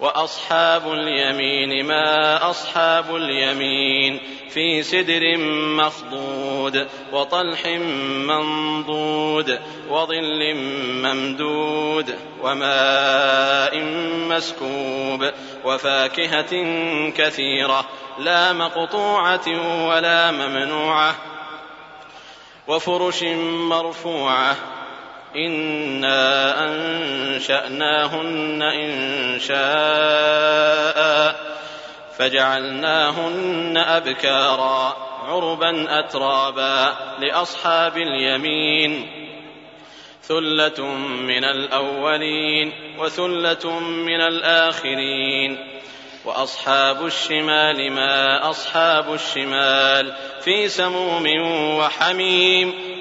وأصحاب اليمين ما أصحاب اليمين في سدر مخضود وطلح منضود وظل ممدود وماء مسكوب وفاكهة كثيرة لا مقطوعة ولا ممنوعة وفرش مرفوعة إنا أنشأناهن إن شاء فجعلناهن أبكارا عربا أترابا لأصحاب اليمين ثلة من الأولين وثلة من الآخرين واصحاب الشمال ما اصحاب الشمال في سموم وحميم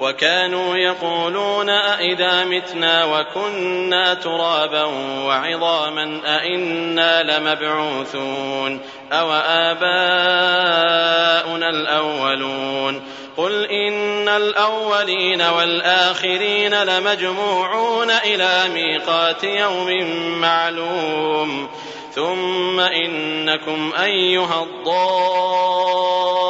وكانوا يقولون أئذا متنا وكنا ترابا وعظاما أئنا لمبعوثون أو آباؤنا الأولون قل إن الأولين والآخرين لمجموعون إلى ميقات يوم معلوم ثم إنكم أيها الضالون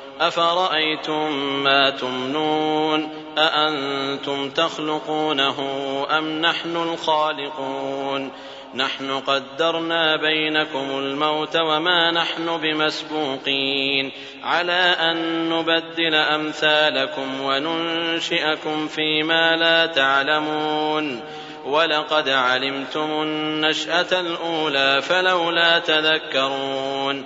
افرايتم ما تمنون اانتم تخلقونه ام نحن الخالقون نحن قدرنا بينكم الموت وما نحن بمسبوقين على ان نبدل امثالكم وننشئكم فيما لا تعلمون ولقد علمتم النشأة الأولى فلولا تذكرون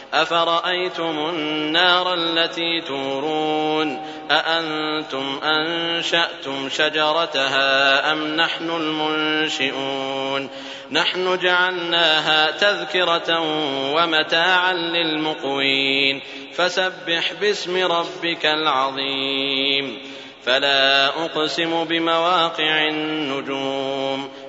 أفرأيتم النار التي تورون أأنتم أنشأتم شجرتها أم نحن المنشئون نحن جعلناها تذكرة ومتاعا للمقوين فسبح باسم ربك العظيم فلا أقسم بمواقع النجوم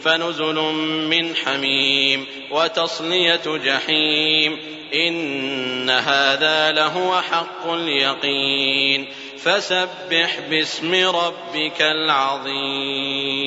فنزل من حميم وتصلية جحيم. إن هذا لهو حق اليقين. فسبح باسم ربك العظيم.